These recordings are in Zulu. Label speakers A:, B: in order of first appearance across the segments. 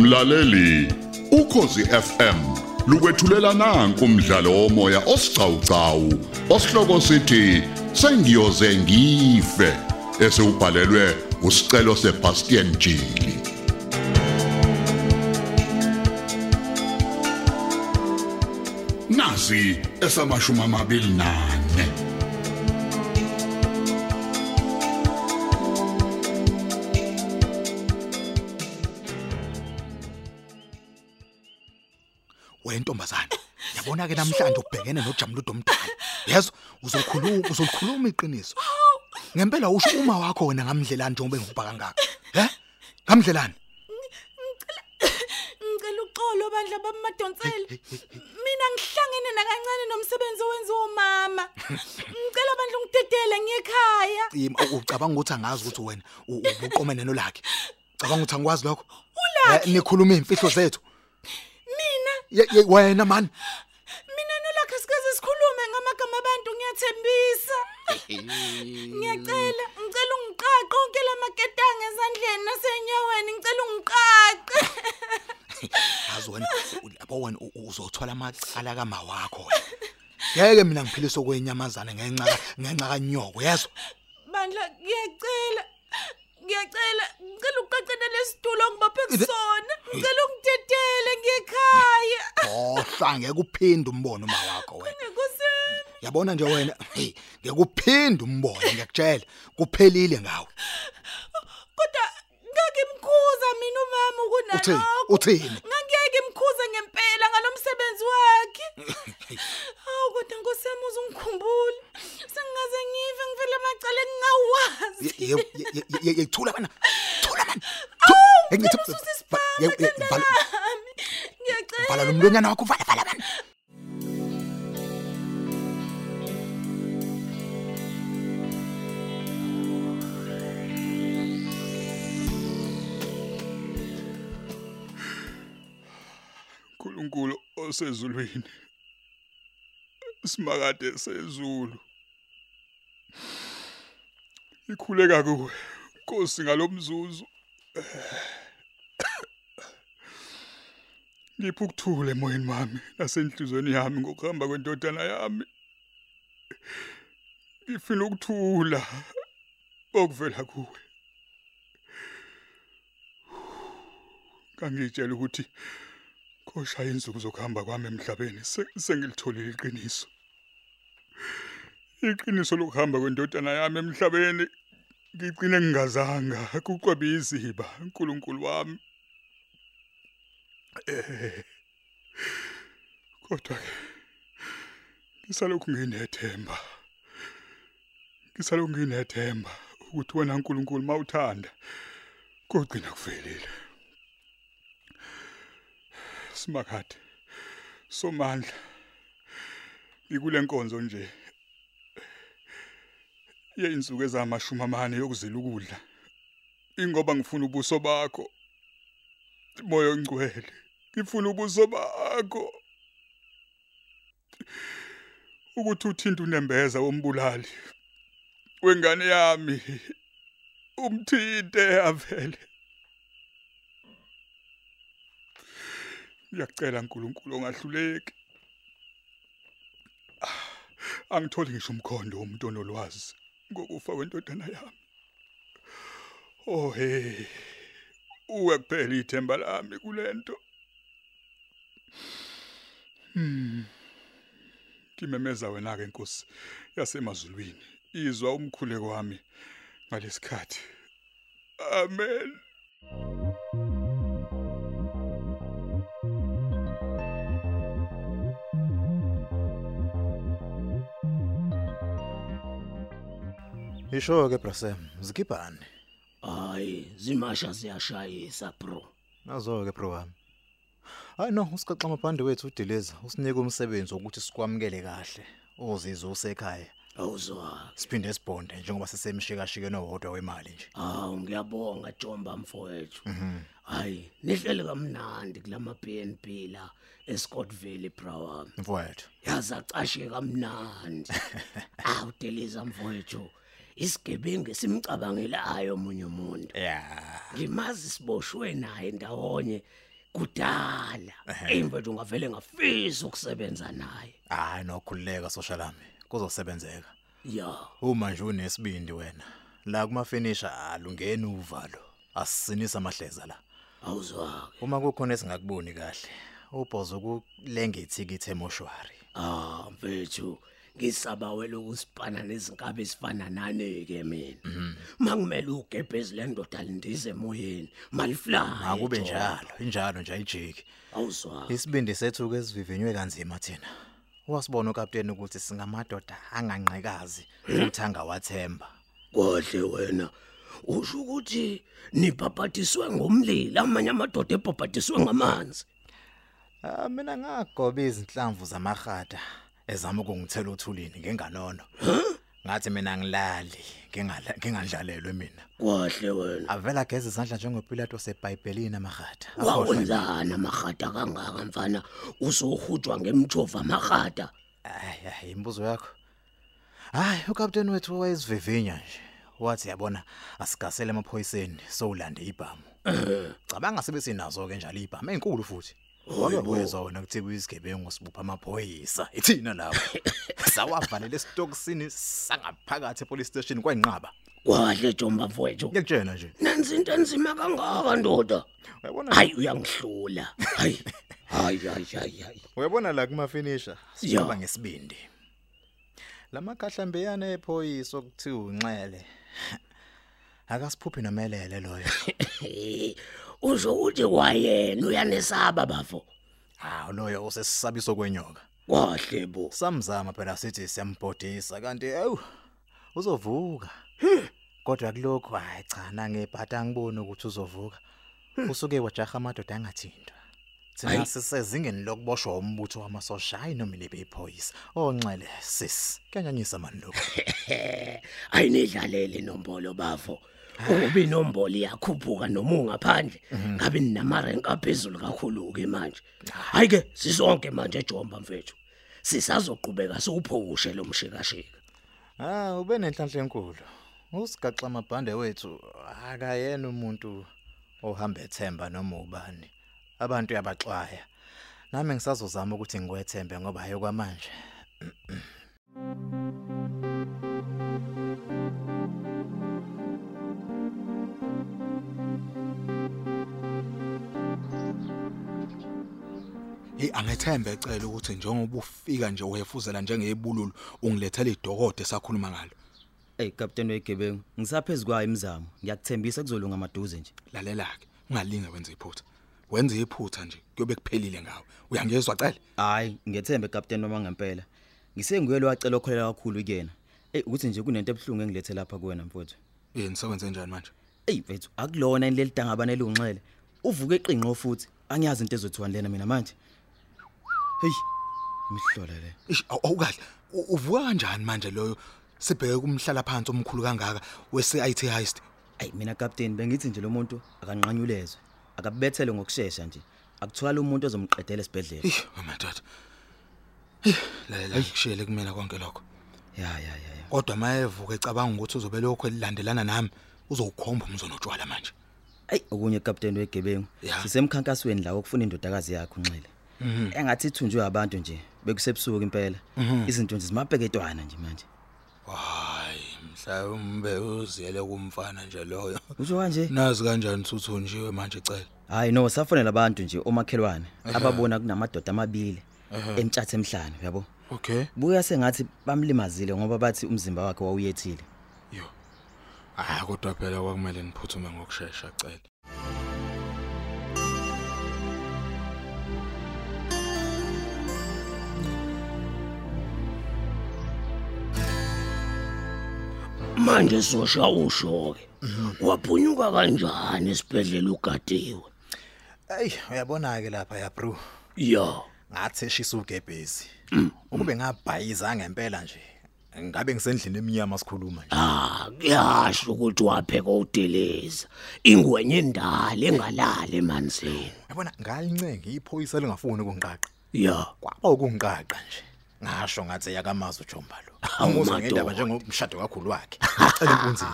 A: Mlaleli, ukhosi FM lukwethulela nanku umdlalo womoya osiqhawqhawo osihloko sithi sengiyoze ngife esewubhalelwe usicelo seBastian Jili. Nasi esamashumi amabili nane.
B: Yabona ke namhlanje ubhekene nojamuludo omdala yezwa uzokhuluma uzolikhuluma iqiniso. Ngempela usho uma wakho wena ngamdlelani njengoba engikuba kangaka. He? Ngamdlelani?
C: Ngicela uxolo bandla bamadonsela. Mina ngihlangene nakancane nomsebenzi owenziwa umama. Ngicela bandla ungidedele ngiyekhaya.
B: Ucabanga ukuthi angazi ukuthi wena u- ubuqomene nolakhe cabanga ukuthi angikwazi lokho? Eh, nikhuluma imfihlo zethu.
C: Mina?
B: Wena man
C: sikhulume ngamagama abantu ngiyathembisa. Ngiyacela, ngicela ungiqaqe onke lamaketanga ezandleni nasenyaweni, ngicela ungiqaqe.
B: yazi wena u- yabo wena u- uzothola amacala kama wakho wena ngeke mina ngiphilise kwenyamazana ngenxa ka- ngenxa kanyoko yezwa
C: Bandla ngiyacela. Ngiyacela, ngicela uqaqene lesitulo ngibaphe kusona. Ngicela ungidedele ngiyekhaya.
B: ohla ngeke uphinde umbone uma wakho wena
C: Ngekosini.
B: Yabona nje wena hey ngeke uphinde umbone ngiyakutshela kuphelile ngawe
C: Kodwa ngakimkhuza mina umama
B: Uthini?
C: ukunalokho.
B: Uthini?
C: Ngangiyeke imkhuza ngempela ngalomsebenzi wakhe. Awu kodwa nkosami uzungikhumbule. Sengaze ngive ngivele amacala engingawazi.
B: Ye- ye- ye- ye- ye- thula bana thula man
C: Awu,
B: Ngithi-
C: ngisusa
B: ba-
C: isibhamu
B: ye- ye-
C: ekhanda
B: vala-
C: lami. Ngiyacela.
B: vala lo mlonyana wakho vala vala bana
D: osezulwini. Simakade sezulu. Ikhuleka kuwe Nkosi ngalomzuzu. Ngipha ukuthula emoyeni wami nasenhlizweni yami ngokuhamba kwendodana yami. Ngifuna ukuthula okuvela kuwe. Kangitshela ukuthi koshaya insuku zokuhamba kwami emhlabeni se- sengilitholile iqiniso. Iqiniso lokuhamba kwendodana yami emhlabeni ngigcine ngingazanga kuqobe iziba uNkulunkulu wami. Eh kodwa ke ngisalokhu nginethemba ngisalokhu nginethemba ukuthi wena uNkulunkulu mawuthanda kugcina kuvelile. Simakhade somandla ngikule nkonzo nje yeinsuku ezamashumi amane yokuzila ukudla. Ingoba ngifuna ubuso bakho moyo ongcwele ngifuna ubuso bakho. Ukuthi uthinta unembeza wombulali wengane yami umthinte avele. Ngiyacela uNkulunkulu ongahluleki. Ah, Angitholi ngisho umkhondo womuntu onolwazi ngokufa kwentodana yami. Oh hey. Uwe kuphela ithemba lami kulento. Hmm. Kimemeza wena ke Nkosi yasemazulwini. Izwa umkhuleko wami ngalesikhathi. Amen.
E: Isho ke Brasem, zikibhani.
F: Hayi, zimasha ziyashayisa bro.
E: Nazo ke bro wami. Hayi no, usixoxa amabhande wethu uDeleza, usinike umsebenzi wokuthi sikwamukele kahle. Uzizwe usekhaya.
F: Awuzwa.
E: Siphinde sibonde njengoba sisemshikashikeni owodwa wemali nje.
F: Hawu ngiyabonga Jomba mfowethu. Hayi, nihlele kamnandi kulama BNB la eScottville bro.
E: Mfowethu.
F: Yaza acashe kamnandi. Ah uDeliza mfowethu. Isigebengu simcabangelayo omunye umuntu.
E: Yeah.
F: Ngimazi siboshwe naye ndawonye kudala. Imfethu ngavele ngafisa ukusebenza naye.
E: Hayi nokhululeka soshalami kuzosebenzeka
F: ya.
E: Uma nje unesibindi wena la kuma finisher alungeni uvalo. Asisinisa amahleza la.
F: Awuzwake
E: uma kukhona esingakuboni kahle ubhozo ukulenga ithikithi emoshwari.
F: Ah mfethu. Ngisabawela ukusipana nezinkabe ezifana nani ke mina mangimele ugebhezi lendoda lindize emoyeni malifly
E: akube njalo injalo nje ayijiki
F: awuzwake
E: isibindi sethu ke sivivinywe kanzima thina. Wasibona ukapteni ukuthi singamadoda anganqekazi futhi angawathemba.
F: Kodle wena. Usho ukuthi nibhabhatiswe ngomlilo amanye amadoda ebhabhatiswe ngamanzi.
E: Ah mina ngagoba izinhlamvu zamahada ezama ukungithela uthulini ngenganono. Ngathi mina ngilali ngingala ngingandlalelwe mina.
F: kwahle wena
E: Avela geza izandla njengoPilato seBhayibhelini amahada.
F: wawenzana amahata kangaka mfana usohutshwa ngemjova amahata
E: Ay ay imbuzo yakho. Hayi ukapteni wethu wayesivivinya nje. Wathi yabona asigasele emaphoyiseni sowulande ibhamu. Cabanga sebesinazo ke njalo ibhamu ezinkulu futhi. Wake wezwa wona kuthi kuyisigebengu sibupha amaphoyisa. Ithina lapho. Sawavalele esitokisini sangaphakathi epolice station kwayinqaba.
F: kwahle jomba mfowethu
E: Ngiyakutshela nje.
F: nenza into enzima kangaka ndoda
E: Uyabona
F: hayi uyangihlula hayi hayi hayi hayi
E: uyabona la kuma finisher
F: Ya.
E: siyoba ngesibindi. Lamakahlambeyana ephoyisa okuthi unxele. Akasiphuphi nomelele loyo.
F: usho ukuthi kwayena uyanesaba bafo
E: Hawu loyo usesisabiso kwenyoka.
F: kwahle bo
E: Samzama phela sithi siyambhodisa kanti ewu uzovuka. Kodwa kulokho hayi cha nangebhata angiboni ukuthi uzovuka. Usuke wajaha amadoda angathintwa.
F: Hayi.
E: sisezingeni lokuboshwa umbutho wamasosha hayi noma nibe iphoyisa. Onxele sis. Kanyanyisa mani lokho.
F: ayinidlalele inombolo bafo ukuba inombolo iyakhuphuka noma ungaphandle ngabe ninamarenka aphezulu kakhulu ke manje hayi ke sisonke manje ejomba mfethu sisazoqhubeka siwuphushe lo mshikashika
E: Ah ube nenhlanhla enkulu. Usigaxa amabhande wethu akayena umuntu ohamba ethemba noma ubani. Abantu yabaxwaya. Nami ngisazozama ukuthi ngikwethembe ngoba hayo kwamanje.
B: Hey angethembe ecela ukuthi njengoba ufika nje uyefuzela njengebululu ungilethele idokode sakhuluma ngalo.
G: Ey captain wegebengu ngisaphezulu kwayo imizamo ngiyakuthembisa kuzolunga amaduze nje
B: Lalela ke ungalinga wenza iphutha. Wenza iphutha nje kuyobe kuphelile ngawe. Uyangezwa cela?
G: hayi ngethembe captain noma ngempela ngisenguyelo wacela okholela kakhulu kuyena ey ukuthi nje kunento ebhlungu engilethe lapha kuwena mfowethu
B: Yini sewenze njani manje?
G: ey mfethu akulona inleli dangabane lunxele uvuke eqinqo futhi angiyazi into ezothiwa lena mina manje hey imihlola le
B: Ish awu- awukahle. U- Uvuka kanjani manje loyo? Sibheke kumhlala phansi omkhulu kangaka wese IT heist.
G: Ey mina captain bengithi nje lo muntu akanqanyulezwe akabethele ngokusheshsha nje akuthwala umuntu ozomqedela esibhedlela
B: Ish madoda. Hey, lalela ngishiyele kumina konke lokho.
G: ya ya ya ya
B: Kodwa mayevuka ecabanga ukuthi uzobe lokho elilandelana nami, uzowukhomba umzono otshwala manje.
G: Ey okunye captain wegebengu
B: Ya.
G: sisemkhankasweni la ukufuna indodakazi yakho unxele engathi ithunjwe abantu nje bekusebusuku impela izinto nje zimabheketwana nje manje
B: Hayi, mhlawumbe uziyele kumfana nje loyo.
G: usho kanje
B: Nazi kanjani uthunjiwe manje cela.
G: hayi no safonela abantu nje omakhelwane ababona kunamadoda amabili emtshathe emhlanje yabo
B: Okay.
G: buya sengathi bamlimazile ngoba bathi umzimba wakhe wawuyethile
B: Yo. Ah kodwa phela kwakumele niphuthume ngokusheshsha cela.
F: Manje sosha usho ke waphunyuka kanjani esibhedlela ugadiwe
E: Ey uyabona ke lapha ya bro.
F: ya
E: Ngathi eshisa ugebhezi. Ukube ngabhayiza ngempela nje. Ngabe ngisendlini eminyama sikhuluma nje.
F: ah kuyasho ukuthi wapheka udeleza ingwenye endala engalali emanzini
E: Yabona ngalincenga iphoyisa lingafuni ukungiqaqa.
F: ya
E: Kwaba ukungiqaqa nje. Ngasho ngathi yakamazi uJomba lo. Anguzwa
F: madoda.
E: ngendaba njengomshado kakhulu wakhe. Cela impunzini.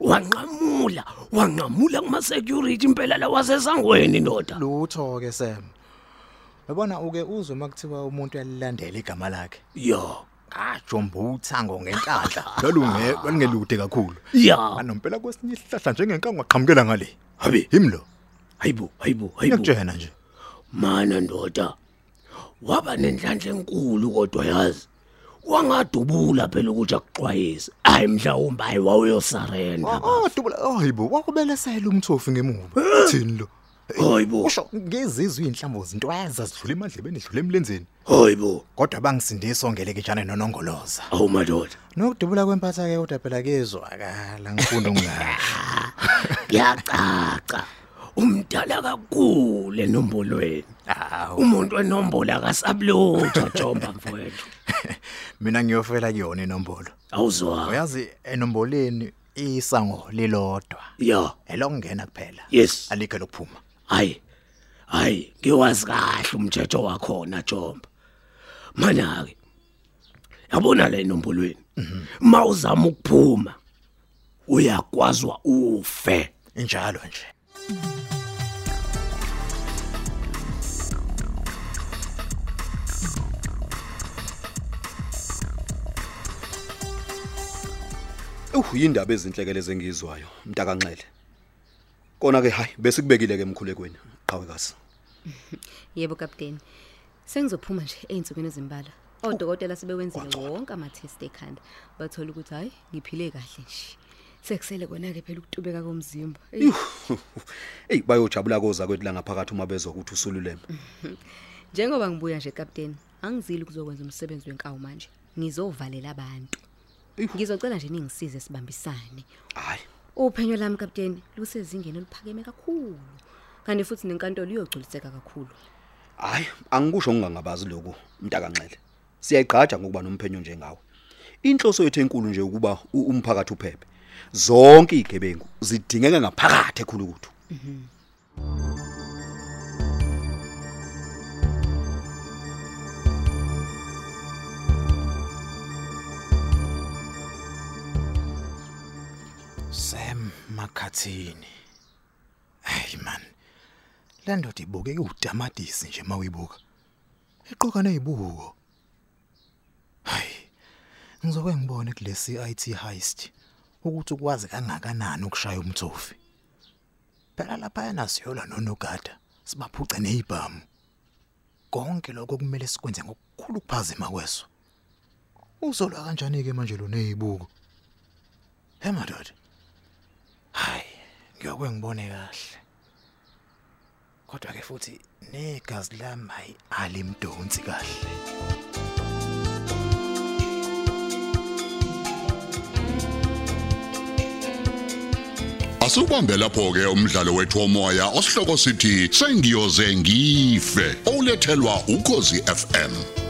F: wanqamula wanqamula kuma security impela la wasesangweni ndoda
E: Lutho ke Sam. Yabona uke uzwe makuthiwa umuntu uyalilandela igama lakhe.
F: ya
E: Ngajomba uthango ngenhlanhla. Lolunge lwalingelude kakhulu.
F: ya
E: Anompela kwesinye isihlahla njengenkangu waqhamukela ngale.
F: Habi.
E: Himlo.
F: hayibo hayibo hayibo
E: Ngiyakutshena nje.
F: mana ndoda waba nenhlanhla enkulu kodwa yazi wangadubula phela ukuthi akuxwayise hayi mhlawumbe hayi wawuyosarenda
E: Ah dubula hayibo wakubelesela umthofi ngemuva. Thini lo?
F: hayibo
E: Usho ngezizwe inhlambo zintweza zidlula emadlebeni zidlula emlenzeni.
F: hayibo
E: Kodwa bangisindisa ongeleke jana nonongoloza.
F: awu madoda
E: Nokudubula kwempatha ke kodwa phela kezwakala ngifunda ngala.
F: yacaca umdala kakhulu enombolweni umuntu enombolo akasabulutho jomba mfowethu
E: Mina ngiyofela kuyona inombolo.
F: awuzwa
E: Uyazi enomboleni isango lilodwa.
F: ya
E: Elokungena kuphela.
F: yes
E: Alikho lokuphuma.
F: hayi hayi ngiwazi kahle umthetho wakhona jomba mana ke yabona le nombolweni mawuzama ukuphuma uyakwazwa ufe
E: Injalo nje.
H: Uh yindaba ezinhlekele zengizwayo mntakanxele. Kona ke hayi bese kubekile ke emkhulekweni qhawekazi.
I: Yebo kapteni. Sengizophuma nje einsukwini ezimbalwa. Odokotela sebewenzile wonke ama-test ekhanda. Bathola ukuthi hayi ngiphile kahle nje. Sekusele kona ke phela ukutubeka komzimba. Eyi,
H: Ey bayojabula koza kwethu la ngaphakathi uma bezwa ukuthi usululeme.
I: Njengoba ngibuya nje kapteni, angizili ukuzokwenza umsebenzi wenkawu manje. Ngizovalela abantu. Ngizocela nje ningisize sibambisane.
H: Hayi
I: Uphenyo lami kapteni lusezingeni oluphakeme kakhulu. Kanti futhi nenkantolo iyogculiseka kakhulu.
H: hayi angikusho ngingangabazi lokho mntakanxele. Siyayigqaja ngokuba nomphenyo njengawe. Inhloso yethu enkulu nje ukuba umphakathi uphephe. Zonke igebengu zidingeka ngaphakathi ekhulukuthu.
E: Sam Makhathini. Hey man. Le ndoda ibuke udamadisi nje mawibuka. Iqoka nezibuko. Hayi. Ngizoke ngibone kulesi IT heist ukuthi ukwazi kangakanani ukushaya umthofi. Phela lapha yana siyola nonogada sibaphuce nezibhamu. Konke lokho kumele sikwenze ngokukhulu ukuphazima kweso. Uzolwa kanjani ke manje lo nezibuko? Hey madoda. Hayi, ngiyokwe ngibone kahle. Kodwa ke futhi negazi lami hayi alimdonsi kahle.
A: Asubambe lapho ke umdlalo wethu womoya osihloko sithi sengiyoze ngife olethelwa ukozi FM